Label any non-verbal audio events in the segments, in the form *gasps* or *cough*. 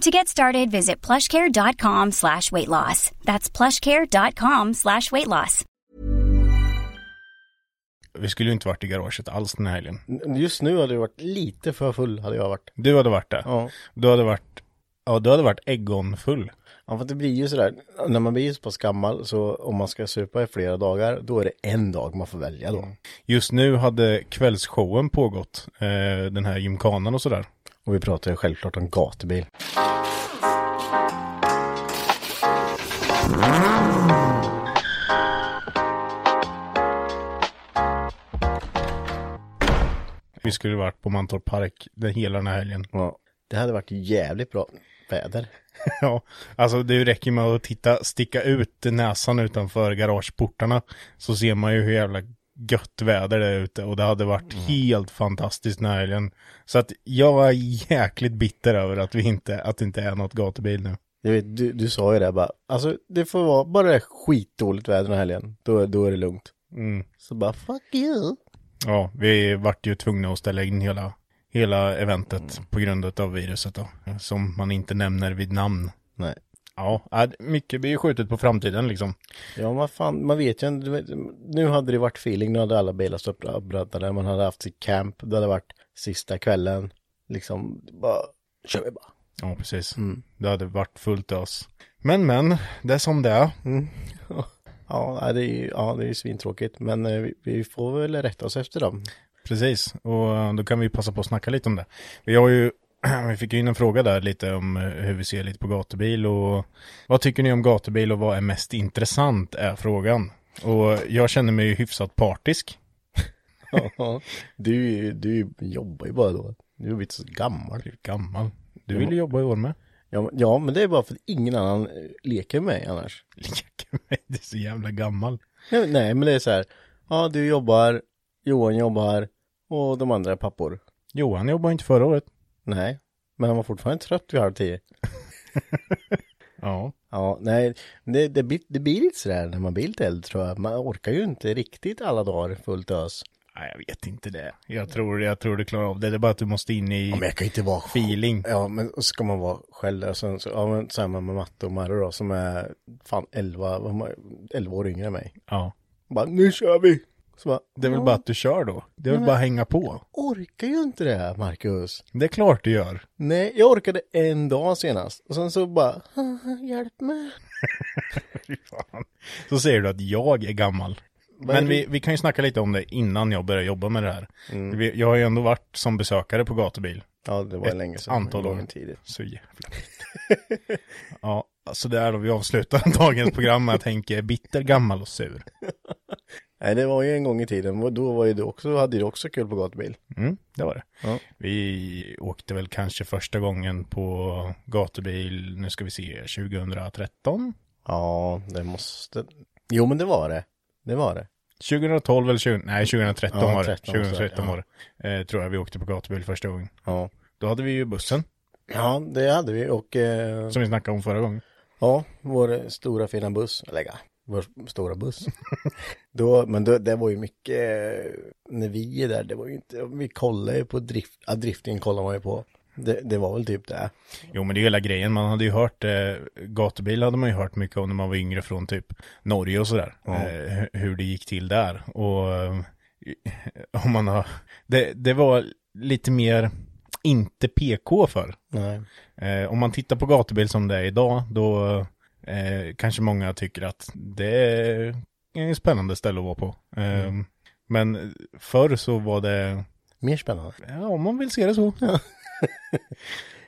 To get started, visit plushcare.com slash weight loss. That's plushcare.com slash weight loss. Vi skulle ju inte varit i garaget alls den här helgen. Just nu hade det varit lite för full hade jag varit. Du hade varit det. Ja. Du hade varit, ja du hade varit Egon-full. Ja, för det blir ju sådär, när man blir så pass gammal så om man ska supa i flera dagar, då är det en dag man får välja då. Just nu hade kvällsshowen pågått, eh, den här gymkanan och sådär. Och vi pratar ju självklart om gatubil. Vi skulle varit på Mantorp Park den hela den här helgen. Ja, det hade varit jävligt bra väder. *laughs* Ja, alltså det räcker med att titta, sticka ut näsan utanför garageportarna så ser man ju hur jävla gött väder det är ute och det hade varit helt fantastiskt den här helgen. Så att jag var jäkligt bitter över att vi inte, att det inte är något gatubil nu. Jag vet, du, du sa ju det bara, alltså det får vara bara skitdåligt väder den här helgen, då, då är det lugnt. Mm. Så bara, fuck you. Ja, vi vart ju tvungna att ställa in hela, hela eventet på grund av viruset då. Som man inte nämner vid namn. Nej. Ja, äh, mycket blir ju skjutet på framtiden liksom. Ja, vad fan, man vet ju Nu hade det varit feeling, nu hade alla bilar stått uppradade, man hade haft sitt camp, det hade varit sista kvällen. Liksom, bara, kör vi bara. Ja, precis. Det hade varit fullt ös. Men, men, det är som det är. *laughs* Ja, nej, det är ju ja, det är ju svintråkigt, men eh, vi, vi får väl rätta oss efter dem. Precis, och eh, då kan vi passa på att snacka lite om det. Vi har ju, *clears throat* vi fick ju in en fråga där lite om eh, hur vi ser lite på gatubil och vad tycker ni om gatubil och vad är mest intressant är frågan. Och jag känner mig ju hyfsat partisk. *laughs* Ja, du, du jobbar ju bara då. Du har blivit så gammal. Du gammal. Du vill ju jobba i år med. Ja, ja, men det är bara för att ingen annan eh, leker med mig annars. *laughs* Leker med, du är så jävla gammal. Nej, nej, men det är så här. Ja, du jobbar, Johan jobbar och de andra är pappor. Johan jobbade inte förra året. Nej, men han var fortfarande trött vid halv tio. *laughs* Ja. Ja, nej, det, det, blir, det blir lite sådär när man blir lite äldre tror jag. Man orkar ju inte riktigt alla dagar fullt ös. Nej, jag vet inte det. Jag tror, jag tror du klarar av det. Det är bara att du måste in i Ja, men jag kan inte vara feeling. Ja, men ska man vara själv sen så, ja men samma med Matte och Marre då som är fan 11, vad man- 11 år yngre än mig. Ja. Bara, nu kör vi! Så bara, Det är väl bara att du kör då. Det är väl bara att hänga på. orkar ju inte det här, Marcus. Det är klart du gör. Nej, jag orkade en dag senast. Och sen så bara, "Ah, *laughs* hjälp mig. *laughs* Så säger du att jag är gammal. Men det? vi, vi kan ju snacka lite om det innan jag börjar jobba med det här. Vi, jag har ju ändå varit som besökare på gatubil. Ja, det var Ett länge sedan. antal år. *laughs* Så jävla Ja, så det är då vi avslutar dagens program med att Henke är bitter, gammal och sur. Nej, det var ju en gång i tiden. Då var ju du också, hade du också kul på gatubil. Mm, det var det. Ja. Vi åkte väl kanske första gången på gatubil, nu ska vi se, 2013? Ja, det måste... Jo, men det var det. Det var det. 2012 eller 20, nej 2013 Ja, var det. 13, 2013 så, var det. Eh, tror jag vi åkte på gatubil första gången. Ja. Då hade vi ju bussen, Ja, det hade vi och... Eh, som vi snackade om förra gången. ja, vår stora fina buss. Ja, vår stora buss. *laughs* då, men då, det var ju mycket, när vi är där, det var ju inte, vi kollade ju på drift, ja, driftingen kollar man ju på. Det, det var väl typ det. Jo men det är hela grejen, man hade ju hört, eh, gatubil hade man ju hört mycket om när man var yngre från typ Norge och sådär. Ja. Eh, hu- hur det gick till där. Och eh, *laughs* om man har, det, det var lite mer inte PK för. Eh, om man tittar på gatubil som det är idag, då eh, kanske många tycker att det spännande ställe att vara på. Eh, Men förr så var det, Mer spännande. ja om man vill se det så. *laughs*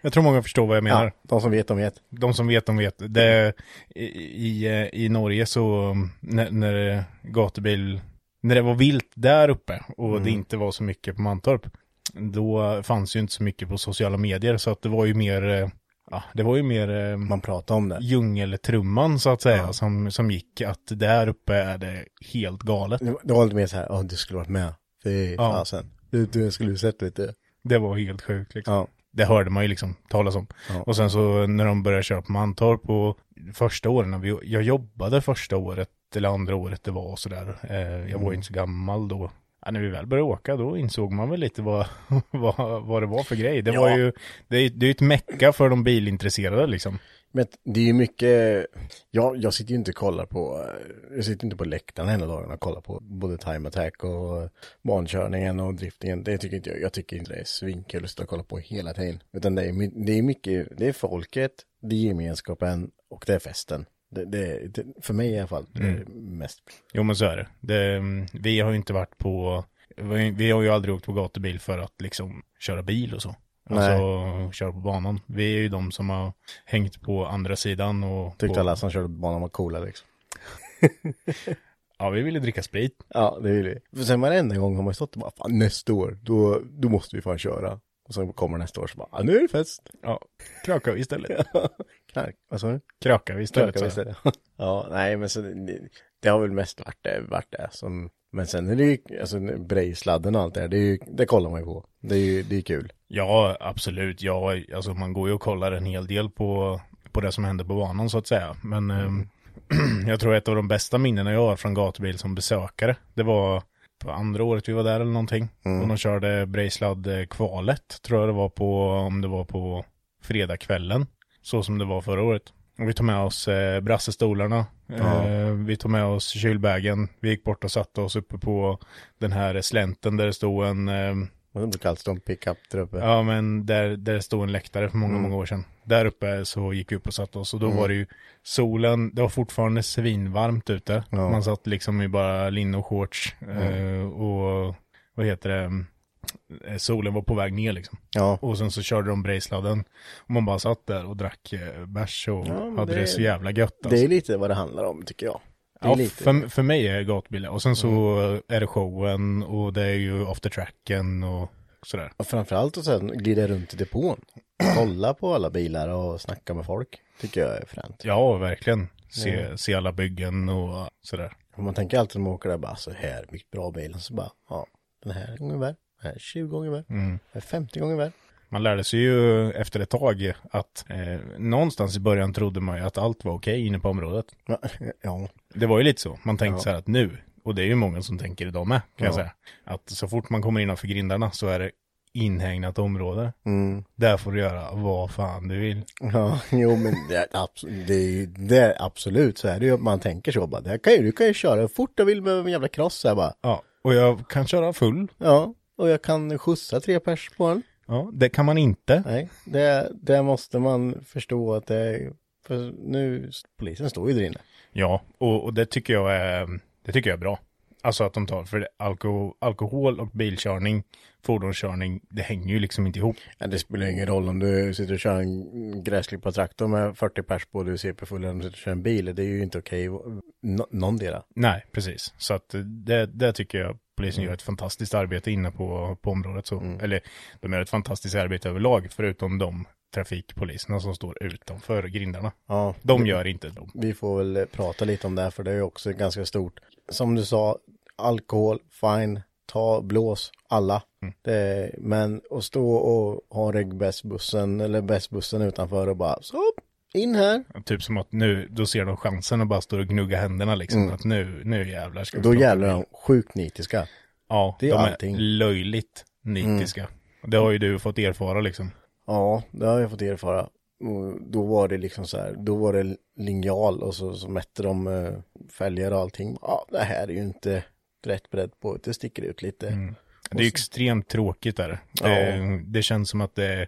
jag tror många förstår vad jag menar. Ja, de som vet, de vet. De som vet, de vet. Det, i, i, Norge så, när, när gatubil, när det var vilt där uppe och det inte var så mycket på Mantorp, då fanns ju inte så mycket på sociala medier, så att det var ju mer, eh, ja, det var ju mer eh, Man pratar om det. djungeltrumman så att säga, som, som gick, att där uppe är det helt galet. Det var- lite mer så här, ja du skulle varit med. Fy Ja. fasen. Du, du skulle du sett lite. Det var helt sjukt liksom. Ja. Det hörde man ju liksom talas om. Ja. Och sen så när de började köra på Mantorp och första åren, när vi, jag jobbade första året eller andra året det var och sådär. Eh, jag var ju inte så gammal då. Ja, när vi väl började åka då insåg man väl lite vad, *laughs* vad, vad det var för grej. Det Ja. var ju, det är det är ju ett mecka för de bilintresserade liksom. Men det är ju mycket, jag, jag sitter ju inte och kollar på, jag sitter inte på läktaren hela dagen och kollar på både time attack och bankörningen och driftingen. Det tycker inte jag, jag tycker inte det är svinkul att sitta och kolla på hela tiden. Utan det är, det är mycket, det är folket, det är gemenskapen och det är festen. Det, det, det, för mig i alla fall, det mest. Jo men så är det. det vi har ju inte varit på, vi har ju aldrig åkt på gatubil för att liksom köra bil och så. Alltså köra på banan. Vi är ju de som har hängt på andra sidan och Tyckte på, alla som körde på banan var coola liksom. *laughs* Ja, vi ville dricka sprit. Ja, det vill vi. För sen varenda gång har man stått och bara, fan nästa år, då, då måste vi fan köra. Och så kommer nästa år så bara, nu är det fest. Ja, vi istället. *laughs* Knark, vad sa du? Krökar vi istället. Knarkar vi istället. *laughs* ja, nej men så det, det har väl mest varit det, varit det som, men sen är det ju, alltså Brejsladden och allt det här, det, är ju, det kollar man ju på. Det är ju, det är kul. Ja, absolut. Ja, alltså man går ju och kollar en hel del på, på det som händer på banan så att säga. Men ehm, *clears throat* jag tror ett av de bästa minnena jag har från gatubil som besökare, det var på andra året vi var där eller någonting. Och de körde Brejslad kvalet, tror jag det var på, om det var på fredagskvällen. Så som det var förra året. Och vi tog med oss eh, brassestolarna, eh, vi tog med oss kylbägen, vi gick bort och satte oss uppe på den här slänten där det stod en eh, det brukar alltid stå en pickup där uppe. Ja, men där, där det stod en läktare för många, Mm. många år sedan. Där uppe så gick vi upp och satte oss och då var det ju solen, det var fortfarande svinvarmt ute. Ja. Man satt liksom i bara linne och shorts eh, och vad heter det, solen var på väg ner liksom. Ja. Och sen så körde de brejsladden och man bara satt där och drack eh, bärs och Ja, hade det, det- så jävla gött Det alltså. är lite vad det handlar om tycker jag. Det Ja, lite. för, för mig är gatbil Och sen så är det showen och det är ju after tracken och sådär. Och framförallt att sen glida runt i depån. Kolla på alla bilar och snacka med folk. Tycker jag är fränt. Ja, verkligen. Se, se alla byggen och sådär. Och man tänker alltid när man åker där bara så här, vilket bra bil. Så bara, ja, den här är gånger värd. Den här är 20 gånger värd. Den här är 50 gånger värd. Man lärde sig ju efter ett tag att eh, någonstans i början trodde man ju att allt var okej inne på området. *laughs* Ja, Det var ju lite så. Man tänkte Ja. så här att nu, och det är ju många som tänker idag med, kan jag Ja. säga. Att så fort man kommer innanför grindarna så är det inhägnat område. mm. Där får du göra vad fan du vill. ja *laughs* jo men det är, abs- det är ju, det är absolut så är det ju. Man tänker så bara, det kan ju, du kan ju köra fort du vill med en jävla cross här bara. Ja, och jag kan köra full. Ja, och jag kan skjutsa tre pers på den. Ja, det kan man inte. Nej, det, det måste man förstå att det är, för nu, polisen står ju där inne. Ja, och, och det tycker jag är, det tycker jag är bra. Alltså att de tar, för alko, alkohol och bilkörning, fordonskörning, det hänger ju liksom inte ihop. Ja, det spelar ingen roll om du sitter och kör en gräsklippad traktor med 40 pers på och du är CP-full eller om du sitter och kör en bil. Det är ju inte okej, nå- någondera. Nej, precis. Så att det, det tycker jag polisen gör ett fantastiskt arbete inne på, på området. Så. Eller de gör ett fantastiskt arbete överlag, förutom de trafikpoliserna som står utanför grindarna. Ja, De gör inte de. vi får väl prata lite om det här för det är ju också ganska stort. Som du sa, alkohol, fine, ta, blås, alla. Det, men att stå och ha regbästbussen eller bästbussen utanför och bara så, in här. Typ som att nu, då ser de chansen och bara står och gnuggar händerna liksom. Att nu, nu jävlar ska vi Då jävlar är de sjukt nitiska. Ja, det är de allting. är löjligt nitiska. Det har ju du fått erfara liksom. Ja, det har jag fått erfara. Och Då var det liksom så här, då var det linjal och så, så mätte de eh, fälgar och allting. Ja, det här är ju inte rätt bredd på, det sticker ut lite. Mm. Det är extremt tråkigt där. Det, det känns som att det,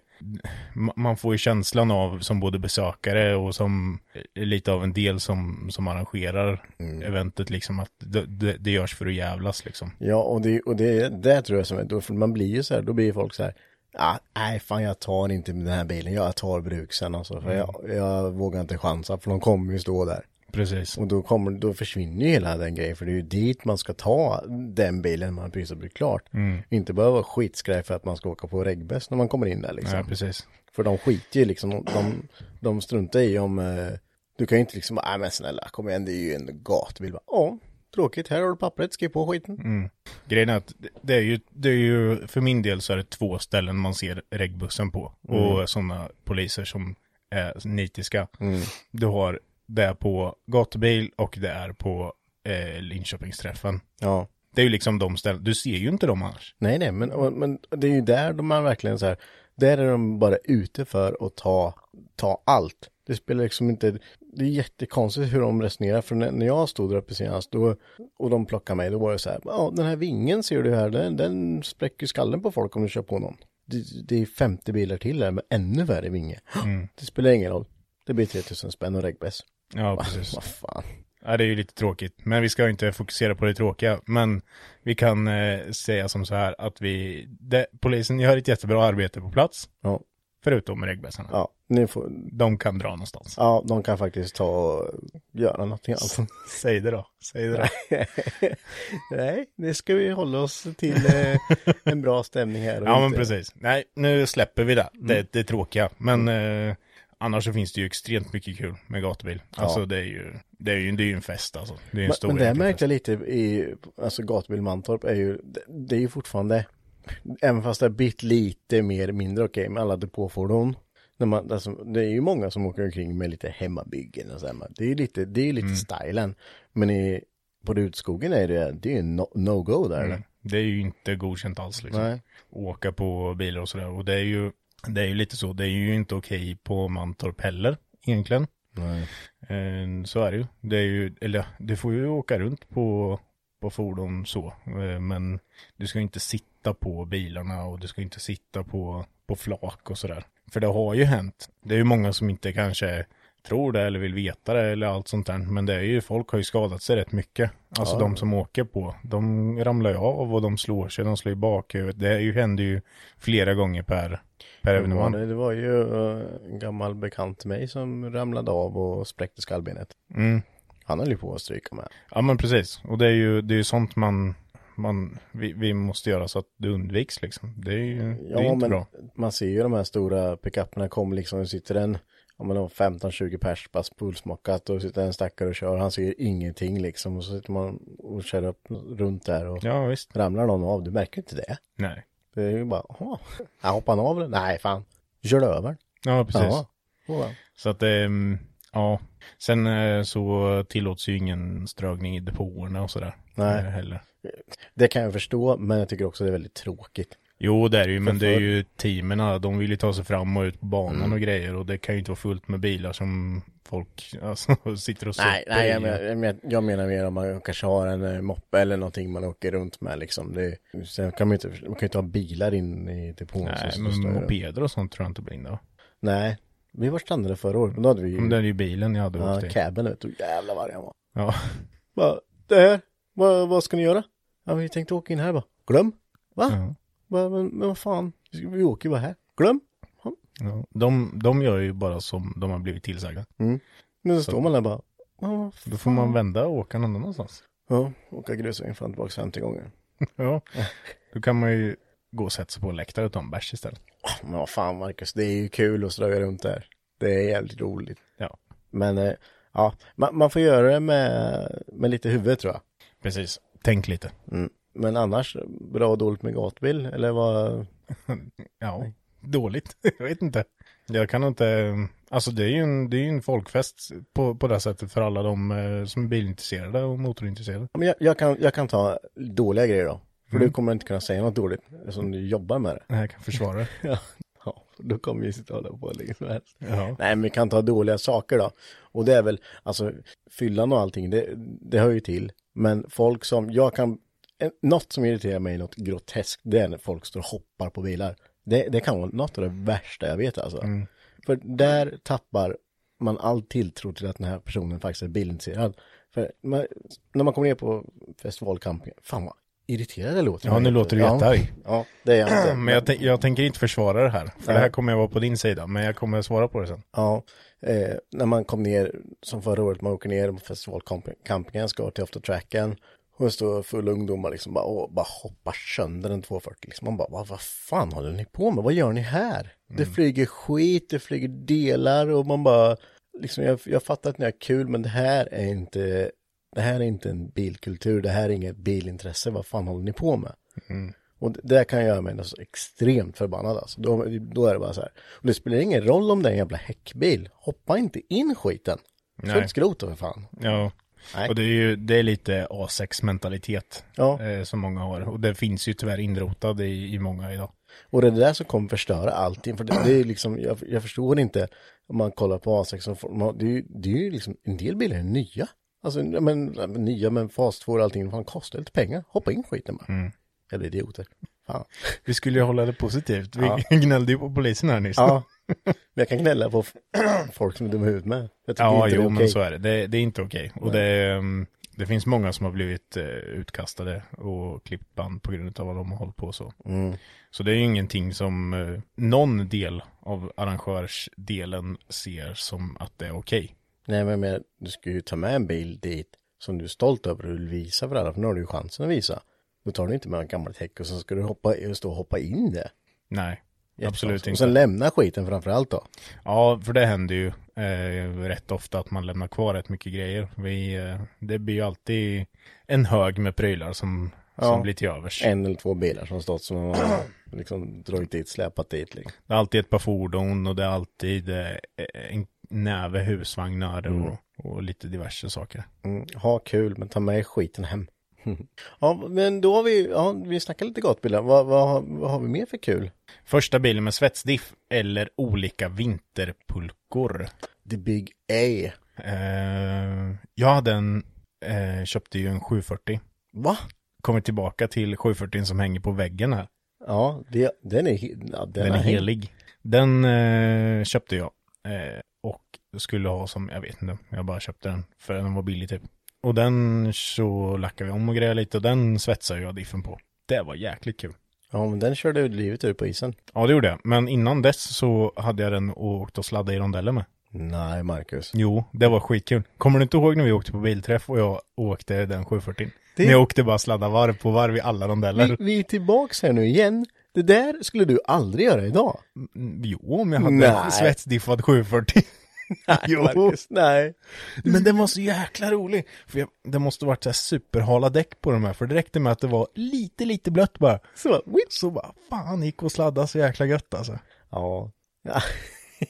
ma- man får ju känslan av som både besökare och som lite av en del som, som arrangerar Mm. eventet liksom att det, det, det görs för att jävlas liksom. Ja, och det, och det, det tror jag som är, då, för man blir ju så här, då blir folk så här, ah, nej fan jag tar inte den här bilen, jag tar bruksen alltså, för jag, jag vågar inte chansa, för de kommer ju stå där. Precis. Och då, kommer, då försvinner ju hela den grejen, för det är ju dit man ska ta den bilen man precis har blivit klart. Inte bara vara skitskraj för att man ska åka på regbäst när man kommer in där liksom. Ja, precis. För de skiter ju liksom, de, de, de struntar i om, eh, du kan ju inte liksom, nej men snälla, kom igen, det är ju en gatbil. Ja, tråkigt, här har du pappret, skriv på skiten. Grejen är att det- är, ju, det är ju, för min del så är det två ställen man ser reggbussen på. Och sådana poliser som är nitiska. Du har det på gatubil och det är på eh, Linköpingsträffen. Ja. Det är ju liksom de ställen, du ser ju inte dem annars. Nej, nej, men, men det är ju där de är verkligen så här, där är de bara ute för att ta, ta allt. Det spelar liksom inte, det är jättekonstigt hur de resonerar, för när, jag stod där uppe senast, då, och de plockade mig, då var det så här, ja, den här vingen ser du här, den, den spräcker skallen på folk om du kör på någon. Det, det är 50 bilar till där med ännu värre vinge. *gasps* Det spelar ingen roll. Det blir 3000 spänn och regbäs. Ja, precis. Vad fan. Ja, det är ju lite tråkigt. Men vi ska ju inte fokusera på det tråkiga. Men vi kan eh, säga som så här att vi, det, polisen gör ett jättebra arbete på plats. Ja, Förutom regbäsarna. ja, ni får, De kan dra någonstans. ja, de kan faktiskt ta och göra någonting annat. *laughs* Säg det då. Säg det då. *laughs* Nej, det ska vi hålla oss till eh, en bra stämning här. Ja, men inte- precis. Nej, nu släpper vi det. Det, det är tråkiga. Men eh, annars så finns det ju extremt mycket kul med gatubil. Alltså det är ju, det är ju, det är ju en fest alltså. Det är en Men, stor men det märkte jag lite i, alltså gatubil Mantorp är ju, det, det är ju fortfarande, även fast det har blivit lite mer mindre okej med alla depåfordon. När man, alltså, det är ju många som åker omkring med lite hemmabyggen och så här. Det är ju lite, det är ju lite Mm. stilen. Men i, på Rutskogen är det, det är ju no- no-go där. eller? Det är ju inte godkänt alls liksom. Nej. Åka på bilar och sådär. Och det är ju, det är ju lite så. Det är ju inte okej på Mantorp heller egentligen. Nej. Eh, Så är det ju. Det är ju, eller du får ju åka runt på, på fordon så. Eh, Men du ska inte sitta på bilarna och du ska inte sitta på, på flak och sådär. För det har ju hänt. Det är ju många som inte kanske tror det eller vill veta det eller allt sånt där. Men det är ju, folk har ju skadat sig rätt mycket. Alltså Ja. de som åker på, de ramlar ju av och de slår sig, de slår ju bakhuvudet. Det är ju, händer ju flera gånger per, per evenemang. det, det var ju eh, en gammal bekant till mig som ramlade av och spräckte skallbenet. Mm. Han höll ju på att stryka med. Ja men precis. Och det är ju, det är ju sånt man, man vi, vi måste göra så att det undviks liksom. Det är ju det är inte bra. man ser ju de här stora pickuperna kommer liksom, det sitter en, om man har 15-20 pers bara fullsmockat och sitter en stackare och kör, han ser ingenting liksom och så sitter man och kör upp runt där och Ja visst. ramlar någon av, du märker inte det. Nej. Det är ju bara, jaha, hoppar han av eller? Nej fan, körde över den. Ja precis. Ja. Ja. Så att ehm, ja. Sen eh, så tillåts ju ingen strögning i depåerna och sådär. Nej. eh, Heller. Det kan jag förstå, men jag tycker också det är väldigt tråkigt. Jo det är det ju, men För- det är ju teamerna, de vill ju ta sig fram och ut på banan och grejer och det kan ju inte vara fullt med bilar som folk *laughs* alltså, sitter och Nej, super nej i. jag, menar, jag, menar, jag mer om man kanske har en eh, moppe eller någonting man åker runt med liksom. Det, sen kan man ju inte, man kan ju inte ha bilar in i depån. Nej, som men där. mopeder och sånt tror jag inte blir inne. Nej, vi var strandade förra året, men då hade vi Men det är ju bilen jag hade ja, åkt i. cabben vet du, jävlar vad han var. Ja. Bara, det här, vad, vad ska ni göra? Ja, vi tänkte åka in här bara. Glöm? Va? Ja. Bara, men, men vad fan, vi åker ju bara här. Glöm? Ja. De, de gör ju bara som de har blivit tillsagda. Men så står man där bara, ja, Då får man vända och åka någon annanstans. Ja, åka grusvägen fram och tillbaka 50 gånger. *laughs* Ja. Då kan man ju gå och sätta sig på en läktare och ta en bärs istället. Men vad fan Marcus, det är ju kul att ströga runt där. Det är jävligt roligt. Ja. Men eh, ja, man, man får göra det med, med lite huvud tror jag. Precis. Tänk lite. Mm. Men annars, bra och dåligt med gatbil? Eller vad? *laughs* Ja. Dåligt. *laughs* Jag vet inte. Jag kan inte. Alltså det är ju en, det är ju en folkfest på, på det sättet för alla de eh, som är bilintresserade och motorintresserade. Men jag, jag, kan, jag kan ta dåliga grejer då. För du kommer inte kunna säga något dåligt eftersom du jobbar med det. Det här kan försvara det. *laughs* Ja, ja då kommer vi sitta och hålla på länge som helst. Ja. Nej, men vi kan ta dåliga saker då. Och det är väl, alltså, fyllan och allting, det, det hör ju till. Men folk som, jag kan, något som irriterar mig något groteskt, det är när folk står och hoppar på bilar. Det, det kan vara något av det värsta jag vet alltså. För där tappar man all tilltro till att den här personen faktiskt är bilintresserad. För man, när man kommer ner på festivalcampingen, fan vad irriterad jag låter. Ja, nu låter du ja, jättearg. Ja, det är jag inte. Men jag, jag tänker inte försvara det här. För det här kommer jag vara på din sida. Men jag kommer svara på det sen. Ja, eh, när man kom ner, som förra året, man åker ner på festivalcampingen, ska till ofta tracken och det står fulla ungdomar liksom bara, och bara hoppar sönder en 240 liksom. Man bara, vad, vad fan håller ni på med? Vad gör ni här? Det flyger skit, det flyger delar och man bara, liksom jag, jag fattar att ni har kul men det här är inte, det här är inte en bilkultur, det här är inget bilintresse, vad fan håller ni på med? Och det där kan göra mig så extremt förbannad alltså. Då, då är det bara så här. Och det spelar ingen roll om det är en jävla häckbil. Hoppa inte in skiten. Fullt skrot för fan. Ja. Nej. Och det är ju det är lite A6-mentalitet. Ja. Eh, som många har. Och det finns ju tyvärr inrotad i, i många idag. Och det är det där som kommer förstöra allting. För det, det är liksom, jag, jag förstår inte om man kollar på A6. som får- man- Det är det är ju liksom, en del bilar är nya. Alltså, men, nya, men fast 2 och allting, fan kostar lite pengar. Hoppa in skiten bara. Mm. Jävla idioter. Fan. Vi skulle ju hålla det positivt. Vi Ja. *laughs* gnällde ju på polisen här nyss. Ja. *laughs* Men jag kan gnälla på *clears throat* folk som är dumma huvudet med. Jag tycker Ja, inte det jo, är men okej. så är det. Det, det är inte okej. Och det, är, mm, det finns många som har blivit eh, utkastade och klippt band på grund av vad de har hållit på så. Mm. Så det är ju ingenting som eh, någon del av arrangörsdelen ser som att det är okej. Nej, men med, du ska ju ta med en bil dit som du är stolt över och vill visa för alla, för nu har du ju chansen att visa. Då tar du inte med en gammal täck och så ska du hoppa, stå och hoppa in det. Nej, Jättekonstigt. absolut Och inte. sen lämna skiten framför allt då. Ja, för det händer ju eh, rätt ofta att man lämnar kvar rätt mycket grejer. Vi, eh, det blir ju alltid en hög med prylar som, Ja. som blir till övers. En eller två bilar som stått som man har *clears throat* liksom dragit dit, släpat dit. Liksom. Det är alltid ett par fordon och det är alltid eh, en näve husvagnar och, och lite diverse saker. Mm, ha kul, men ta med skiten hem. *laughs* ja, men då har vi, ja, vi snackar lite gatbilar. Vad, vad, vad har vi mer för kul? Första bilen med svetsdiff eller olika vinterpulkor. The Big A. Eh, jag hade en, eh, köpte ju en 740. Va? Kommer tillbaka till 740 som hänger på väggen här. Ja, det, den är, ja, den Den är helig. Den eh, köpte jag. Eh, och skulle ha som, jag vet inte, jag bara köpte den för den var billig typ. Och den så lackade vi om och grejade lite och den svetsade jag diffen på. Det var jäkligt kul. Ja, men den körde livet ur på isen. Ja, det gjorde jag. Men innan dess så hade jag den och åkt och sladdade i rondeller med. Nej, Marcus. Jo, det var skitkul. Kommer du inte ihåg när vi åkte på bilträff och jag åkte den 740? Det- När jag åkte bara sladda varv på varv i alla rondeller. Vi, vi är tillbaks här nu igen. Det där skulle du aldrig göra idag. Mm, Jo, om jag hade Nej. svetsdiffad 740. *laughs* jo. Marcus, nej. Men den var så jäkla rolig. För jag, det måste varit så här superhala däck på de här. För det räckte med att det var lite, lite blött bara. Så, whip. Så bara, fan gick och sladda så jäkla gött alltså. Ja. *laughs*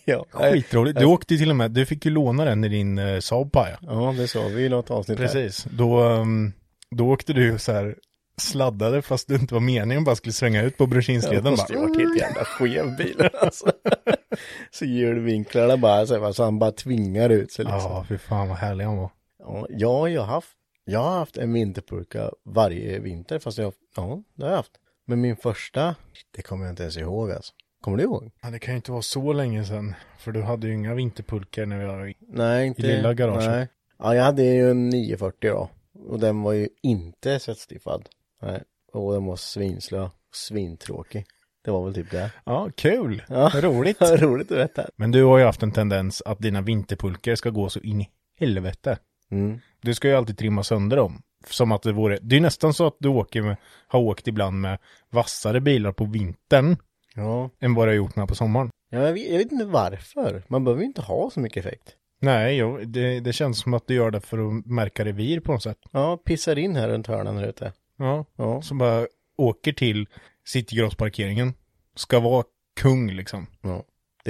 Ja. Skitroligt. Du åkte ju till och med, du fick ju låna den i din uh, Saab Paja. Ja, det sa vi i något avsnitt här. Precis. Då, ehm, då åkte du så här sladdade fast det inte var meningen bara skulle svänga ut på Ja, det måste ju varit helt jävla skev bil alltså. *laughs* Så hjulvinklarna bara så, här, så han bara tvingar ut sig liksom. Ja, fy fan vad härlig han var. Ja, ja, jag har haft, jag har haft en vinterpulka varje vinter, fast jag, ja, det har jag haft. Men min första, det kommer jag inte ens ihåg alltså. Kommer du ihåg? Ja, det kan ju inte vara så länge sedan. För du hade ju inga vinterpulkor när vi var i... Nej, inte. lilla garaget? Nej. Ja, jag hade ju en 940 då. Och den var ju inte svetsstiffad. Nej. Och den var svinslö. Svintråkig. Det var väl typ det. Ja, kul. Ja. Roligt. *laughs* Roligt att veta. Men du har ju haft en tendens att dina vinterpulkor ska gå så in i helvete. Mm. Du ska ju alltid trimma sönder dem. Som att det vore, det är nästan så att du åker med, har åkt ibland med vassare bilar på vintern Ja. än vad du har gjort med på sommaren. ja jag, vet, jag vet inte varför. Man behöver ju inte ha så mycket effekt. Nej, jo, det, det känns som att du gör det för att märka revir på något sätt. Ja, pissar in här runt hörnan här ute. Ja, Ja. som bara åker till citygrossparkeringen. Ska vara kung liksom. Ja.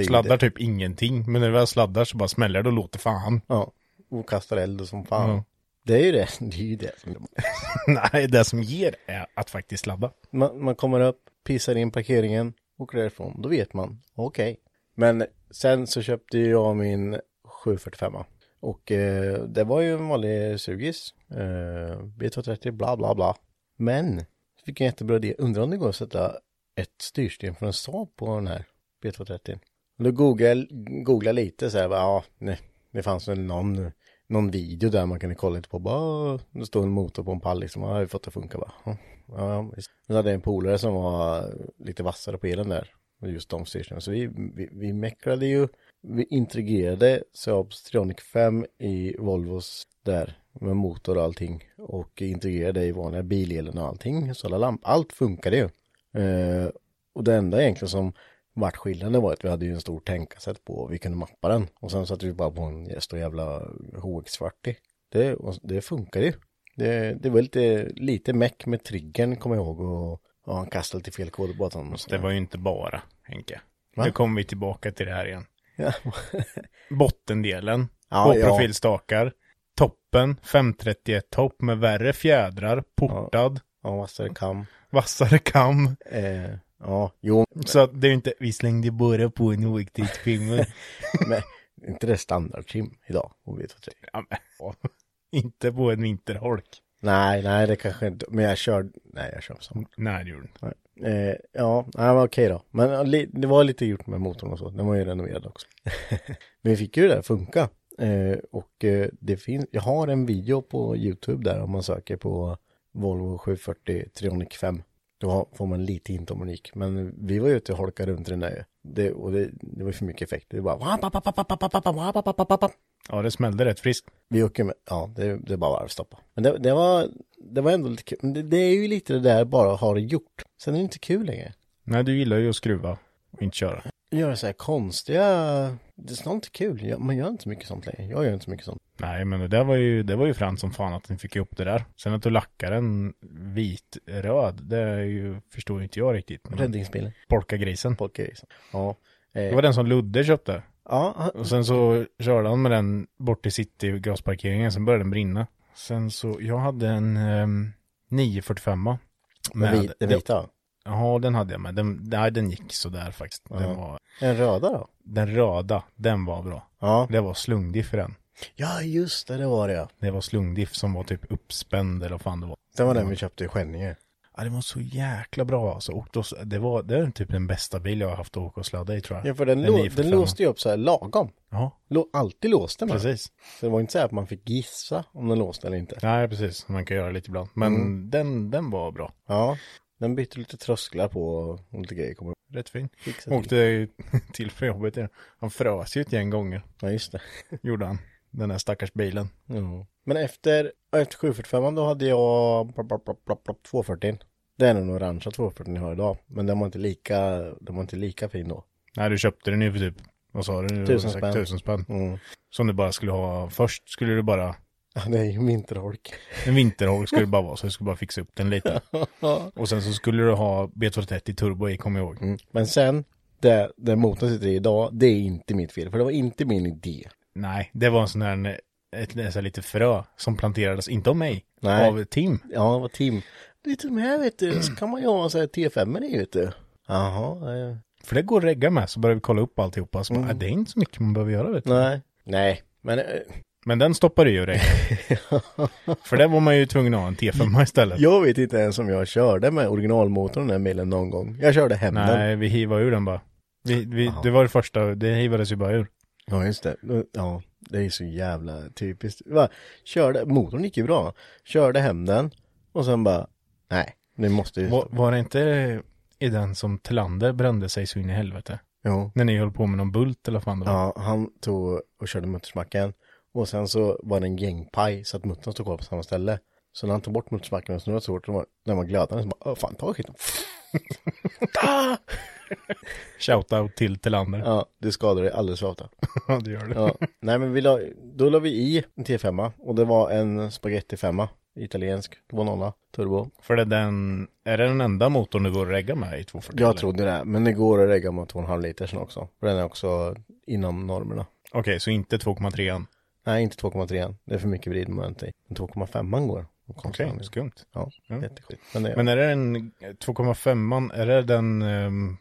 Sladdar det. typ ingenting, men när det väl sladdar så bara smäller det och låter fan. Ja, och kastar eld och som fan. Ja. Det är ju det, *laughs* det är ju det som *laughs* Nej, det som ger är att faktiskt sladda. man, man kommer upp, pissar in parkeringen, åker därifrån. Då vet man, okej. Men sen så köpte jag min 745 och eh, det var ju en vanlig sugis. Eh, B230, bla bla bla. Men, jag fick en jättebra idé. Undrar om det går att sätta ett styrsten från en Saab på den här B230. Då googlade googla lite så här, bara, ja, nej, det fanns väl någon, någon video där man kunde kolla lite på, bara, det står en motor på en pall liksom, ja, har vi fått det att funka bara. Ja, ja, visst. Sen hade jag en polare som var lite vassare på elen där, och just de styrstenen. Så vi, vi, vi mäcklade ju, vi integrerade Saabs Trionic 5 i Volvos där med motor och allting och integrerade i vanliga bilelen och allting. Så alla lamp, allt funkade ju. Eh, och det enda egentligen som vart skillnaden var att vi hade ju en stor tänkkassett på och vi kunde mappa den. Och sen satte vi bara på en stor jävla HX40. Det, och det funkar ju. Det, det var lite, lite meck med triggern kommer jag ihåg och ja, han kastade lite fel kod på den. och Det var ju inte bara, Henke. Va? Nu kommer vi tillbaka till det här igen. Ja. *laughs* Bottendelen, Ja, två ja. profilstakar, toppen, 531 topp med värre fjädrar, portad, ja, vassare kam. vassare kam. Eh, ja, jo, Så att det är inte, vi slängde bara på en oäkthetsfilm. *laughs* men inte det standardtrim idag på V23. ja, men, ja. Inte på en vinterholk. Nej, nej, det kanske inte, men jag körde, nej, jag körde samma. Nej, det gjorde inte. Eh, ja, nej, men okej då. Men ja, det var lite gjort med motorn och så. Den var ju renoverad också. *laughs* men vi fick ju det där funka. Eh, och eh, det finns, jag har en video på YouTube där om man söker på Volvo 740 Trionic 5. Då har- får man lite hint om unik. Men vi var ute och holkade runt i den där. Det, och det, det var för mycket effekt. Det var bara... Ja, det smällde rätt friskt. Vi åker med, ja det, det bara varvstoppa. Men det, det var, det var ändå lite kul. Det, det är ju lite det där bara att ha det gjort. Sen är det inte kul längre. Nej, du gillar ju att skruva och inte köra. Göra så här konstiga, det är snart inte kul. Man gör inte så mycket sånt längre. Jag gör inte så mycket sånt. Nej, men det där var ju, det var ju fränt som fan att ni fick ihop det där. Sen att du lackar en vit-röd, det är ju, förstår inte jag riktigt. Räddningsbilen. Polkagrisen. Polkagrisen. Ja. Det Eh, var den som Ludde köpte. ja, Och sen så körde han med den bort till city gasparkeringen, sen började den brinna. Sen så, jag hade en um, 945 med den vita. Ja, den hade jag med. Den, nej, den gick sådär faktiskt. Den, Ja. var, En röda då? den röda, den var bra. Ja. Det var slungdiff i den. Ja, just det, det var det ja. Det var slungdiff som var typ uppspänd eller vad fan det var. Det var den vi köpte i Skänninge. Ja, det var så jäkla bra alltså. Och då, det var, det är typ den bästa bil jag har haft att åka och sladda i tror jag. Ja, för den, Den 945. den låste ju upp så här lagom. Ja, Lå, alltid låste den. precis. Så det var inte så här att man fick gissa om den låste eller inte. Nej, precis. Man kan göra lite ibland. Men Mm. den, den var bra. Ja, den bytte lite trösklar på och lite grejer. Kommer Rätt fin. fixa till. Åkte *laughs* till för jobbet. igen. Han frös ju ett gäng gånger. Ja, just det. *laughs* Gjorde han. Den där stackars bilen. Ja. Men efter, efter 745 då hade jag blop, blop, blop, blop, 240. Det är den orangea 240 jag har idag. Men den var inte lika, den var inte lika fin då. Nej, du köpte den ju för typ, vad sa du? Tusen spänn. Tusen spänn. Mm. Som du bara skulle ha, först skulle du bara, Ja, det är ju vinterholk. en vinterholk skulle det bara vara, så du skulle bara fixa upp den lite. *laughs* Och sen så skulle du ha B230 turbo i, kommer jag ihåg. Mm. Men sen, det, det motorn sitter i idag, det är inte mitt fel. För det var inte min idé. Nej, det var en sån här, ett, ett, här lite frö som planterades, inte av mig, Nej. av Tim. Ja, det var Tim. Lite med vet du, så kan man ju ha så här T5 i vet du. Jaha, eh, För det går att regga med, så började vi kolla upp alltihopa. Så bara, "Ah, det är inte så mycket man behöver göra vet du. nej. Nej, men eh, Men den stoppade ju dig. *laughs* För det var man ju tvungen att ha en T5 istället. jag vet inte ens om jag körde med originalmotorn den här bilen någon gång. Jag körde hem den. Nej, vi hivade ur den bara. Vi, vi, det var det första, det hivades ju bara ur. Ja, just det. Ja, det är så jävla typiskt. Va? Körde, motorn gick ju bra. Körde hem den och sen bara, nej, det måste ju... Var, var det inte i den som Tillander brände sig så in i helvete? Jo. När ni höll på med någon bult eller vad fan det var? Ja, han tog och körde muttersmacken. Och sen så var det en gängpaj så att muttern stod kvar på samma ställe. Så när han tog bort muttersmacken och snurrade så hårt, då var- när man glödande så bara, "Åh, fan ta skiten. *laughs* Shoutout till Tillander. Ja, Ja, det skadade dig alldeles för ofta. *laughs* det gör det. Ja. Nej men vi la, då la vi i en T5 och det var en spaghetti femma. Italiensk 2.0 turbo. För det är den, är det den enda motorn du går att regga med i 240? Jag trodde det, men det går att regga med 2,5 litern också. För den är också inom normerna. Okej, så inte 2,3an? Nej, inte 2,3. Det är för mycket vridmoment i. Men 2,5 går. Okej, skumt. Ja, Ja. jätteskit. Men det, Men är det en 2,5an, är det den, ehm,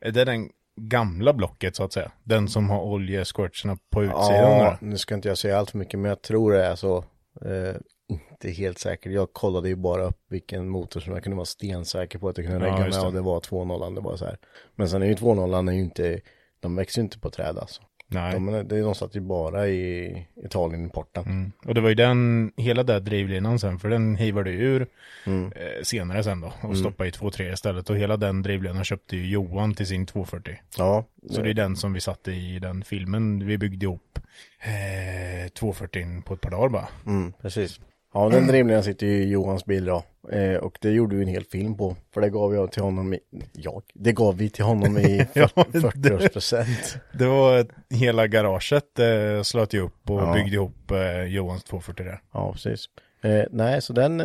är det den gamla blocket så att säga? Den som har oljesquirtsarna på utsidan? ja, nu ska inte jag säga allt för mycket, men jag tror det är så. Eh, inte helt säker. Jag kollade ju bara upp vilken motor som jag kunde vara stensäker på att jag kunde Ja, just med det. och det var 2.0. Det var så här. Men sen är ju 2.0 är ju inte, de växer ju inte på träd alltså. Nej. De, de satt ju bara i Italien-importen. Mm. Och det var ju den, hela den drivlinan sen, för den hivade ju ur Mm. eh, senare sen då och stoppade i 2.3 istället. Och hela den drivlinan köpte ju Johan till sin 240. Ja, Så det är den som vi satte i den filmen. Vi byggde ihop eh, 240 på ett par dagar bara. Mm, precis. Ja, den drivlinan sitter ju i Johans bil då. Eh, och det gjorde vi en hel film på. För det gav jag till honom i, jag, det gav vi till honom i *laughs* Ja, 40-årspresent. Det var hela garaget eh, slöt ju upp och Ja. byggde ihop eh, Johans 240 där. Ja, precis. Eh, nej, så den,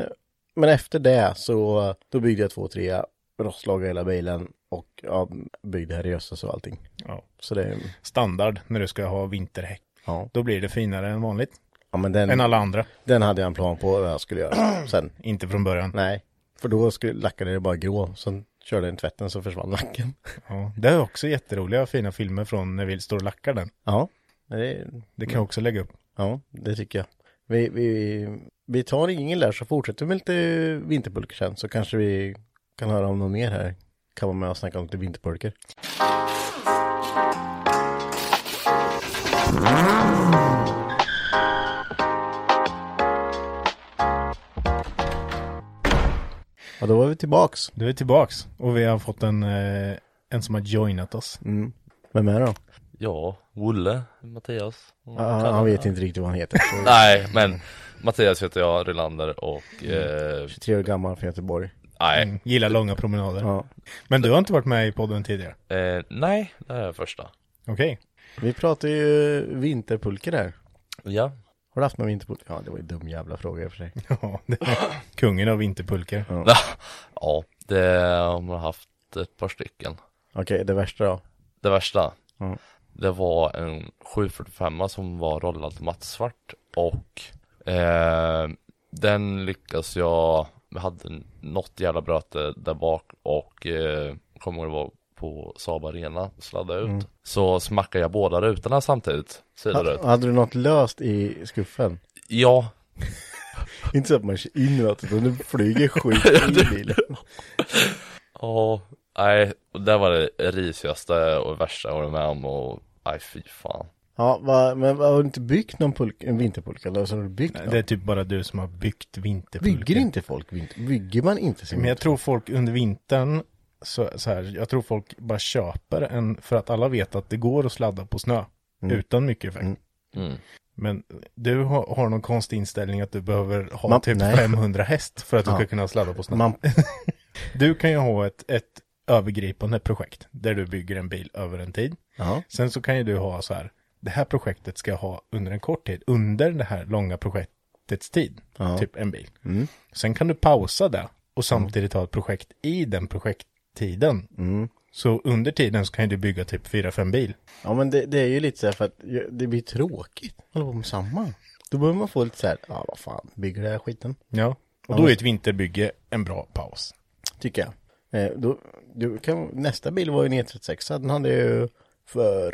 men efter det så, då byggde jag två, tre, rostlagade hela bilen och ja, byggde här i Östas och allting. Ja. Så det, Standard när du ska ha vinterhäck. ja. Då blir det finare än vanligt. Ja, men den, Än alla andra. den hade jag en plan på vad jag skulle göra *clears throat* sen. Inte från början. Nej, för då skulle, lackade det bara grå. Sen körde jag in tvätten så försvann lacken. Ja. Det är också jätteroliga fina filmer från när vi står och lackar den. Ja, det, Det kan jag också lägga upp. ja, det tycker jag. Vi, vi, vi tar ingen där så fortsätter vi med lite vinterpulkor sen så kanske vi kan höra om något mer här. Kan vara med och snacka om lite vinterpulkor. Och då var vi tillbaks. Du är tillbaks och vi har fått en, eh, en som har joinat oss. Mm. Vem är det då? Ja, Olle, Mattias. Ja, han vet inte riktigt vad han heter. *laughs* Nej, men Mattias heter jag, Rylander och eh, 23 år gammal från Göteborg. nej, Mm. Gillar långa promenader. Ja. Men du har inte varit med i podden tidigare? eh, nej, det här är första. Okej. Vi pratar ju vinterpulkor där. Ja, Har du haft någon vinterpulka? Ja, det var ju en dum jävla fråga i och för sig. Ja, det är *laughs* kungen av vinterpulkor. ja, det har man haft ett par stycken. Okej, det värsta då? Det värsta, Ja. det var en 745 som var rollad mattsvart och eh, den lyckas jag, jag hade något jävla bröte där bak och eh, kommer ihåg det var på Saab Arena, sladdade ut. Så smackade jag båda rutorna samtidigt, sidout. Ha, hade du något löst i skuffen? Ja, *laughs* Inte så att man kör in något, utan du flyger skit *laughs* i bilen. *laughs* ja, nej, det var det risigaste och värsta jag varit med om och nej fy fan. Ja, va, men va, har du inte byggt någon pulka, en vinterpulka? Eller så har du byggt någon? Det är typ bara du som har byggt vinterpulkor. Bygger inte folk vinter? Bygger man inte sin Men jag tror folk under vintern, så, så här, jag tror folk bara köper en, för att alla vet att det går att sladda på snö. Utan mycket effekt. Mm. Mm. Men du har, har någon konstig inställning att du behöver ha Man- typ nej. 500 häst för att du Ja. ska kunna sladda på snö. Man, *laughs* Du kan ju ha ett, ett övergripande projekt där du bygger en bil över en tid. ja, Sen så kan ju du ha så här, det här projektet ska jag ha under en kort tid, under det här långa projektets tid, Ja. typ en bil. Mm. Sen kan du pausa det och samtidigt ha ett projekt i den projekttiden. Mm. Så under tiden så kan ju du bygga typ 4-5 bil. ja men det, det är ju lite så här för att det blir tråkigt. Hålla på med samma. Då behöver man få lite så här, ja vad fan, bygger det här skiten? Ja. Och då är ett vinterbygge en bra paus. Tycker jag. Eh, då, du kan, nästa bil var ju en E36, den hade ju för,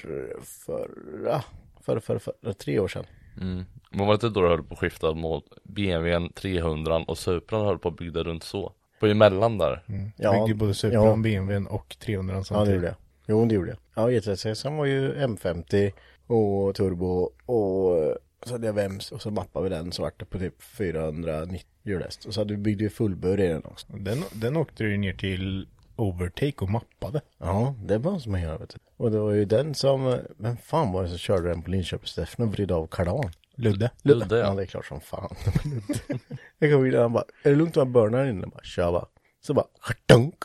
för, ja, för, för, för, tre år sedan. Mm. Men var det inte då du höll på att skifta mot BMWn 300 och Supran höll på att bygga runt så? På emellan där. Ja, Byggde ju både Supran, ja. BMWn och 300 Ja, det samtidigt. gjorde jag. Jo, det gjorde jag. Ja, E36 var ju M50 och turbo och så hade jag VEMS och så mappade vi den svart på typ 490 hjulhäst. Och så hade vi byggde ju fullbur i den också. Den, den åkte ju ner till Overtake och mappade. Ja, det måste man göra vet du. Och det var ju den som, vem fan var det som körde den på Linköping-Steffen och vred av kardan? Ludde. Ludde, Ja, ja. det är klart som fan. *laughs* jag kom in och han bara, är det lugnt om jag burnar inne? Jag bara, kör bara. Så bara, dunk.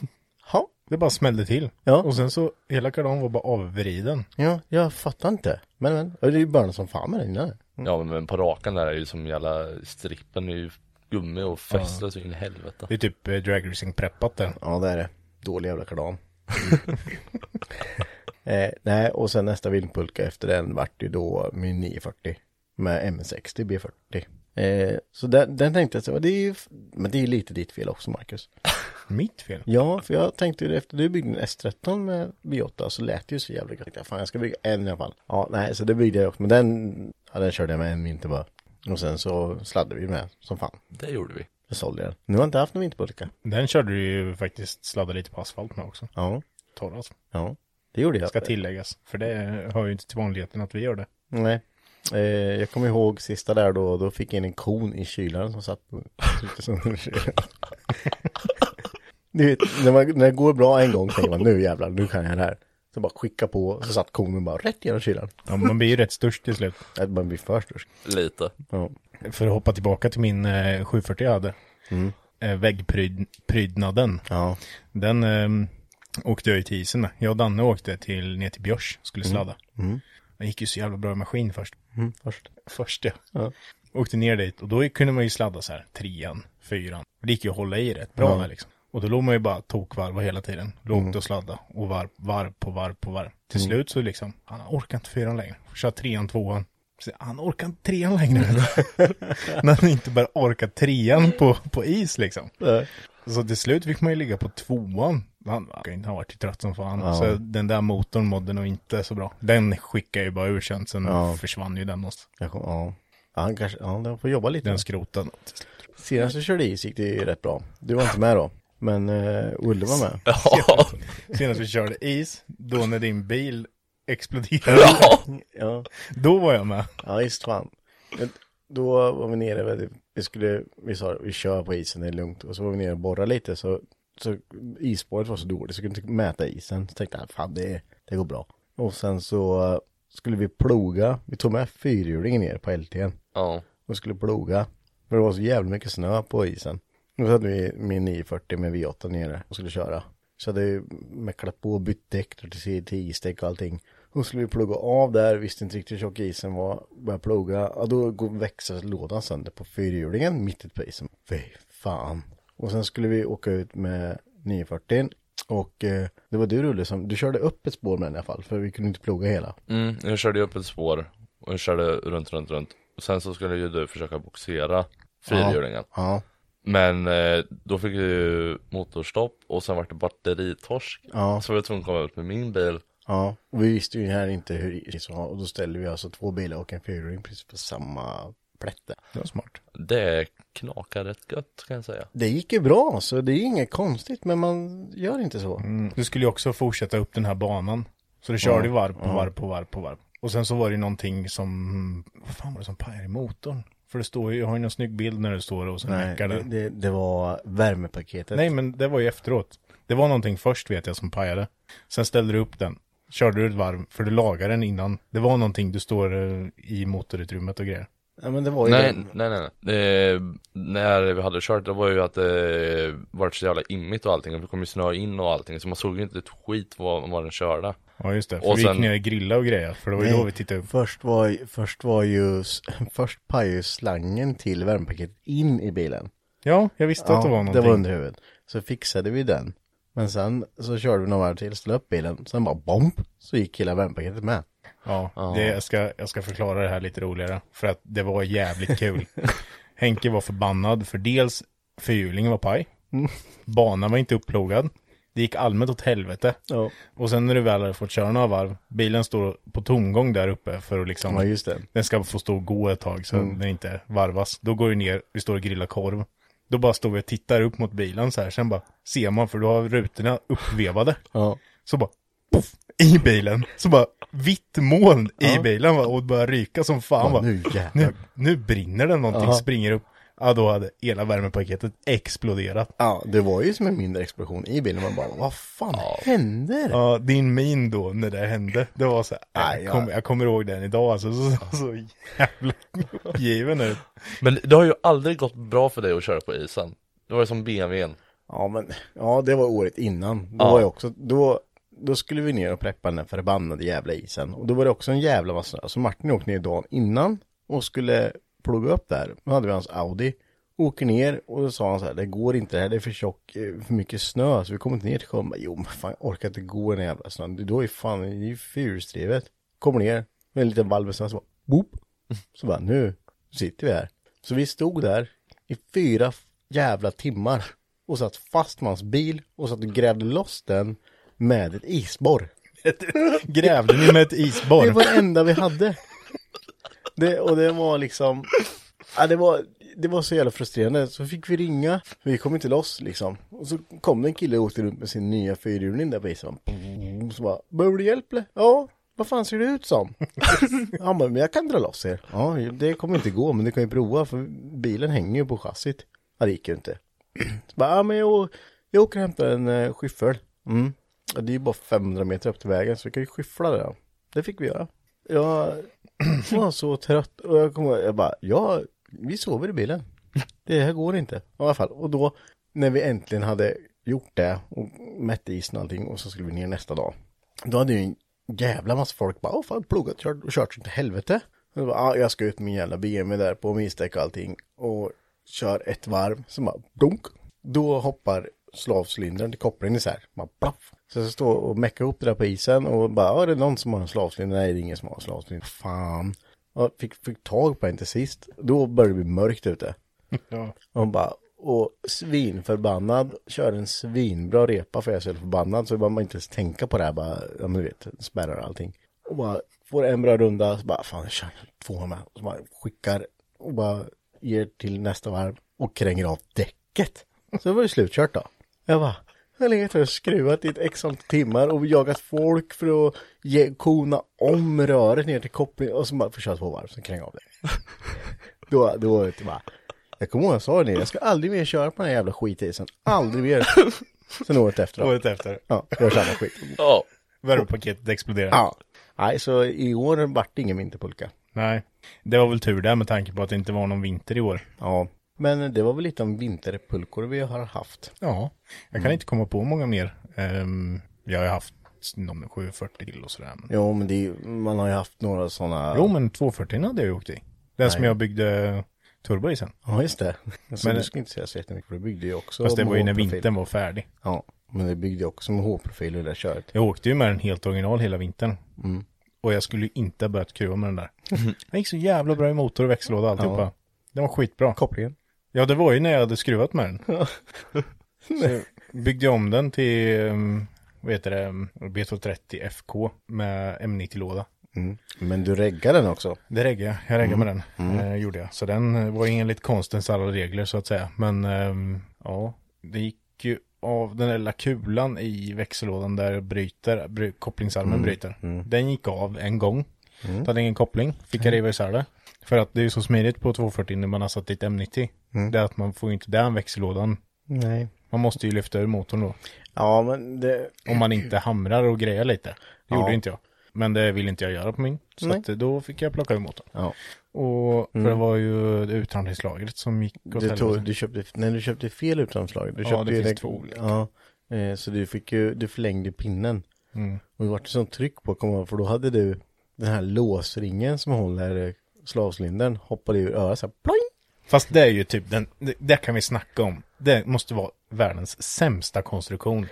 *laughs* Ja, Det bara smällde till. Ja. Och sen så, hela kardan var bara avvriden. Ja, jag fattar inte. Men men, det är ju början som fan med den innan. Ja men på rakan där är ju som jävla strippen är ju gummi och fäster så in i helvete. Det är typ eh, dragracing preppat där. Ja, det är det. Dålig jävla kardan. *laughs* *laughs* eh, nej, och sen nästa vindpulka efter den vart ju då min 940 med M60 B40. Eh, så den, den tänkte jag så, det är ju, men det är ju lite ditt fel också Marcus. *laughs* Mitt fel. Ja, för jag tänkte ju efter du byggde en S13 med V8 så lät det ju så jävla gött. Jag, Fan, jag ska bygga en i alla fall. Ja, nej, så det byggde jag också. Men den, ja, den körde jag med en vinter bara. Och sen så sladdade vi med som fan. Det gjorde vi. Jag sålde den. Nu har jag inte haft någon vinterpulka. Den körde du ju faktiskt sladda lite på asfalt med också. Ja, Torras. ja. Det gjorde jag. Ska tilläggas. För det hör ju inte till vanligheten att vi gör det. Nej. Eh, jag kommer ihåg sista där då, då fick jag in en kon i kylaren som satt på. Du vet, när, man, när det går bra en gång tänker man nu jävlar, nu kan jag det här. Så bara skicka på, så satt konen bara rätt genom kylaren. Ja, man blir ju rätt störst till slut. Man blir för störst. Lite. Ja. För att hoppa tillbaka till min eh, 740 jag hade. Mm. Eh, väggprydnaden. Ja. Den eh, åkte jag ju till isen med. Jag och Danne åkte till, ner till Björs, skulle sladda. Mm. Det gick ju så jävla bra i maskin först. Mm, först. Först ja. Ja. Åkte ner dit och då kunde man ju sladda så här, trean, fyran. Det gick ju att hålla i rätt bra med liksom. Och då låg man ju bara tokvarva hela tiden. Lågt Mm. och sladda och varv, varv på varv på varv. Till slut så liksom, han orkar inte fyran längre. Kör trean, tvåan. Så han orkar inte trean längre. *laughs* När han inte bara orkar trean på, på is liksom. Så till slut fick man ju ligga på tvåan. Han, han har varit trött som fan. Ja. Så den där motorn mådde nog inte så bra. Den skickade ju bara ur sen. Sen Ja. försvann ju den. Kom, ja. Han kanske, ja, den får jobba lite. den skrotade. Senast jag körde is gick det ju rätt bra. Du var inte med då. Men uh, Olle var med. *laughs* Ja. *laughs* Senast vi körde is, då när din bil exploderade. ja. *laughs* Ja. Då var jag med. Ja, visst fan. Men Då var vi nere, du, vi skulle, vi sa vi kör på isen, det är lugnt. Och så var vi nere och borrade lite så, så isspåret var så dåligt så jag kunde inte mäta isen. Så tänkte jag, fan det, det går bra. Och sen så eh, skulle vi ploga, vi tog med fyrhjulingen ner på LT'n ja. och skulle ploga. För det var så jävla mycket snö på isen. Och så hade vi min 940 med V8 nere och skulle köra. Så hade vi mäcklat på och bytt däck till, isdäck och allting. Och skulle vi plugga av där, visste inte riktigt hur tjock isen var. Började plugga, ja då går växellådan sönder på fyrhjulingen mitt ute på isen. Fy fan. Och sen skulle vi åka ut med 940. Och eh, det var du Rulle som, du körde upp ett spår med den i alla fall. För vi kunde inte ploga hela. Mm, jag körde upp ett spår och jag körde runt, runt, runt. Och sen så skulle ju du försöka boxera fyrhjulingen. Ja. Men eh, då fick ju motorstopp och sen var det batteritorsk. Ja. Så var jag tvungen att komma ut med min bil. Ja, och vi visste ju här inte hur is var och då ställde vi alltså två bilar och en fyrhjuling precis på samma plätte. Det var smart. Det knakar rätt gött kan jag säga. Det gick ju bra så det är inget konstigt men man gör inte så. Mm. Du skulle ju också fortsätta upp den här banan. Så du körde ju varv på varv på varv på varv. Och sen så var det ju någonting som, vad fan var det som pajade i motorn? För det står ju, jag har ju någon snygg bild när det står och så det, det. det, det var värmepaketet. Nej men det var ju efteråt. Det var någonting först vet jag som pajade. Sen ställde du upp den. Körde du ett varv, för du lagade den innan. Det var någonting du står eh, i motorutrymmet och grejer. Ja, men det var ju Nej, det. nej, nej, nej. Eh, när vi hade kört, det var ju att det var så jävla immigt och allting. och Det kom ju snö in och allting. Så man såg ju inte ett skit vad, vad den körde. Ja just det, för Och vi gick sen- ner och grilla och grejer. För det var ju Nej. då vi tittade upp. Först var, först var ju, *laughs* först pajade ju slangen till värmepaketet in i bilen. Ja, jag visste att det var någonting. det var under huvudet. Så fixade vi den. Men sen så körde vi några varv till, ställde upp bilen. Sen bara bomb, så gick hela värmepaketet med. Ja, Ja. Det, jag, ska, jag ska förklara det här lite roligare. För att det var jävligt kul. *laughs* Henke var förbannad för dels fyrhjulingen var paj. Banan var inte upplogad. Det gick allmänt åt helvete. Ja, Och sen när du väl hade fått köra några varv, bilen står på tomgång där uppe för att liksom, ja just det. den ska få stå och gå ett tag så Mm. den inte varvas. Då går du ner, vi står och grillar korv. Då bara står vi och tittar upp mot bilen så här, sen bara ser man för då har rutorna uppvevade. Ja. Så bara, poff, i bilen. Så bara, vitt moln i Ja. bilen va, och börjar ryka som fan va. Ja, nu. Nu, nu brinner det någonting, Ja. springer upp. Ja, då hade hela värmepaketet exploderat. Ja, det var ju som en mindre explosion i bilen. Man bara, vad fan händer? Ja, din min då när det hände, det var så här, Nej, jag, ja. kom, jag kommer ihåg den idag alltså, så, så jävla uppgiven ut. Men det har ju aldrig gått bra för dig att köra på isen. Det var ju som BMWn. Ja men, ja det var året innan. Då Ja. var jag också, då, då skulle vi ner och preppa den där förbannade jävla isen. Och då var det också en jävla massa snö. Så Martin åkte ner dagen innan och skulle plugga upp där. Då hade vi hans Audi. Åker ner och då sa han så här, det går inte det här, det är för tjock, eh, för mycket snö så vi kommer inte ner till sjön. Jo men fan jag orkar inte gå i den jävla snön. Då är fan, det är ju fyrhjulsdrivet. Kommer ner med en liten valv med snö så bara, boop. Så bara, nu sitter vi här. Så vi stod där i fyra jävla timmar och satt fast med hans bil och satt och grävde loss den med ett *laughs* isborr. Grävde ni med ett isborr? Det var det enda vi hade. Det, och det var liksom, ja, det var, det var så jävla frustrerande. Så fick vi ringa, vi kom inte loss liksom. Och så kom det en kille och åkte runt med sin nya fyrhjuling där på isen. Så bara, behöver du hjälp eller? Ja, vad fan ser det ut som? *laughs* Han bara, men jag kan dra loss er. Ja, det kommer inte gå, men det kan ju prova för bilen hänger ju på chassit. Ja, det gick ju inte. *clears throat* Så bara, ja men jag, jag åker och hämtar en uh, skyffel. Mm. Ja, det är ju bara 500 meter upp till vägen så vi kan ju skyffla det då. Det fick vi göra. Jag *clears throat* var så trött och jag kommer jag bara, ja, vi sover i bilen. Det här går inte. I alla fall, och då när vi äntligen hade gjort det och mätt isen och allting och så skulle vi ner nästa dag. Då hade ju en jävla massa folk bara, åh fan, pluggat kört, och kört till helvete. Och jag bara, ah, jag ska ut med min jävla BMW där på mildäck och allting och kör ett varv, så bara, dunk. Då hoppar slavcylindern till kopplingen isär, Man plaff. Så jag står och meckar ihop det där på isen och bara, ja, är det någon som har en slavcylinder? Nej, det är ingen som har en slavcylinder. Fan. Och fick, fick tag på en till sist. Då började det bli mörkt ute. *laughs* Ja. Och hon bara, och svinförbannad, kör en svinbra repa för jag är så förbannad så bara man inte ens tänka på det här bara, ja men du vet, spärrar och allting. Och bara får en bra runda, så bara fan jag kör två med. Så bara skickar och bara ger till nästa varv och kränger av däcket. Så det var ju slutkört då. Jag bara, jag har legat här och skruvat i ett x antal timmar och jagat folk för att ge, kona om röret ner till kopplingen och så bara får köra två varv, så kränga av det. *laughs* då, då var det bara, jag kommer ihåg jag sa det, jag ska aldrig mer köra på den här jävla skitisen. Aldrig mer. Sen året efter då. Året efter. Ja, jag samma skit. Ja. Värmepaketet exploderade. Ja. Nej, så i år vart det ingen vinterpulka. Nej. Det var väl tur där med tanke på att det inte var någon vinter i år. Ja. Men det var väl lite om vinterpulkor vi har haft. Ja. Jag kan inte komma på många mer. Ehm, jag har haft någon 740 till och sådär. Men... Jo, men det, man har ju haft några sådana. Jo, men 240 hade jag ju åkt i. Den som jag byggde turbo i sen. Ja, just det. *laughs* Så Men- du ska inte säga så jättemycket för det byggde ju också Fast det var ju när vintern var färdig. Ja, men det byggde också med H-profil det där köret. Jag åkte ju med den helt original hela vintern. Mm. Och jag skulle ju inte ha börjat skruva med den där. *laughs* Den gick så jävla bra i motor och växellåda och alltihopa. Ja. Den var skitbra. Kopplingen. Ja, det var ju när jag hade skruvat med den. *laughs* så byggde jag om den till, um, vad heter det, um, B230 FK med M90-låda. Mm. Men du reggade den också. Det reggade jag. Jag reggade med den. Eh, gjorde jag. Så den eh, var enligt konstens alla regler så att säga. Men ehm, ja, det gick ju av den där lilla kulan i växellådan där bryter, bry, kopplingsarmen bryter. Den gick av en gång. Mm. hade ingen koppling. Fick jag riva isär det. För att det är ju så smidigt på 240 när man har satt dit M90. Det är att man får inte den växellådan. Nej. Man måste ju lyfta ur motorn då. Ja, men det... Om man inte hamrar och grejar lite. Det gjorde Ja. inte jag. Men det ville inte jag göra på min. Så Nej. att då fick jag plocka ur motorn. Ja. Och för det var ju det utandningslagret som gick åt Du, tog, du köpte, nej du köpte fel utlandslag. Du Ja, köpte det finns det- två olika. Ja, eh, så du fick ju, du förlängde pinnen. Mm. Och det vart sånt tryck på, jag ihåg, för då hade du den här låsringen som håller eh, slavcylindern hoppade ur örat så här, ploing! Fast det är ju typ den, det, det kan vi snacka om. Det måste vara världens sämsta konstruktion.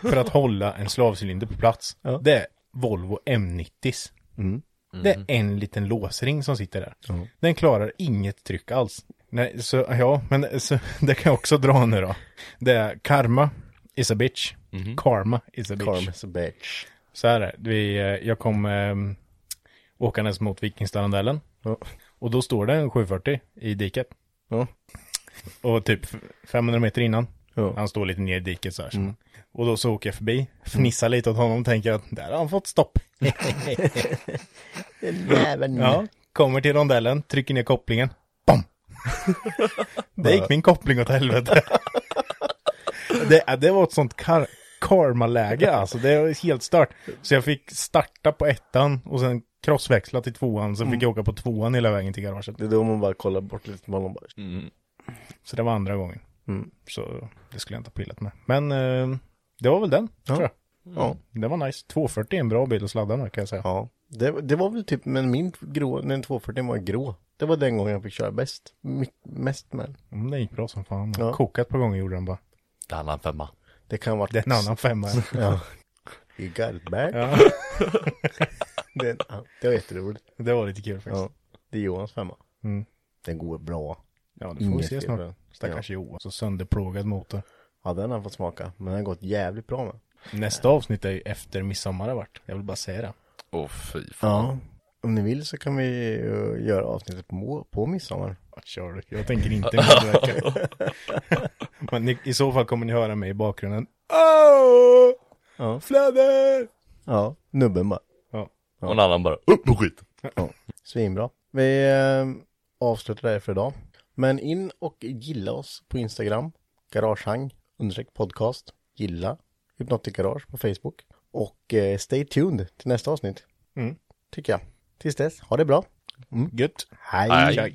för att hålla en slavcylinder på plats. Ja. Det är Volvo M90s. Mm. Det är en liten låsring som sitter där. Den klarar inget tryck alls. Nej, så ja, men så, *laughs* det kan jag också dra nu då. Det är Karma is a bitch. Karma is a bitch. Karmas a bitch. Så här är det. Vi, eh, jag kom eh, åkandes mot Vikingstadsrondellen. Ja. Och då står det en 740 i diket. Ja. Och typ 500 meter innan. Ja. Han står lite ner i diket så här. så. Och då så åker jag förbi, fnissar lite åt honom och tänker att där har han fått stopp. *laughs* Ja, kommer till rondellen, trycker ner kopplingen. Bam! *laughs* det gick min koppling åt helvete. *laughs* det, det var ett sånt kar karma-läge alltså. Det var helt stört. Så jag fick starta på ettan och sen crossväxla till tvåan. Så fick jag åka på tvåan hela vägen till garaget. Det är då man bara kollar bort lite på bara. Mm. Så det var andra gången. Mm. Så det skulle jag inte ha pillat med. Men eh, det var väl den, Ja. tror jag. Ja. Det var nice. 240 är en bra bil att sladda med kan jag säga. Ja, det, det var väl typ, men min grå, den 240 var grå. Det var den gången jag fick köra bäst, my, mest med. Mm, det gick bra som fan. Ja. Kokat på gånger gjorde den bara. Det är en annan femma. Det kan vara... Det är en annan femma. *laughs* Ja. You got it back. ja, *laughs* Ja, det var jätteroligt. det var lite kul faktiskt. Ja, det är Johans femma. Mm. Den går bra. Ja, det får vi se snart. Stackars Johan. Så sönderplågad motor. Ja, den har fått smaka. Men den har gått jävligt bra med. Nästa avsnitt är ju efter midsommar har varit. Jag vill bara säga det. Åh fy fan. Ja. Om ni vill så kan vi uh, göra avsnittet på, på midsommar. Ja, kör du. Jag tänker inte medverka. *laughs* Men ni, i så fall kommer ni höra mig i bakgrunden. Åh! Ja. Fläder! Ja, nubben bara. Ja. Och en annan bara upp på skit. Ja. Svinbra. Vi uh, avslutar där för idag. Men in och gilla oss på Instagram. Garagehang understreck podcast. Gilla Hypnotic Garage på Facebook. Och eh, stay tuned till nästa avsnitt. Mm. Tycker jag. Tills dess, ha det bra. Gött. Hej! Hej.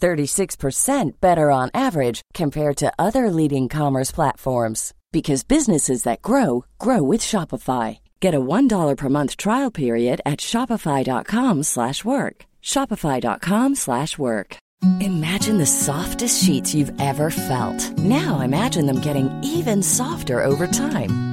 36% better on average compared to other leading commerce platforms because businesses that grow grow with Shopify. Get a $1 per month trial period at shopify.com slash work. shopify.com slash work. Imagine the softest sheets you've ever felt. Now imagine them getting even softer over time.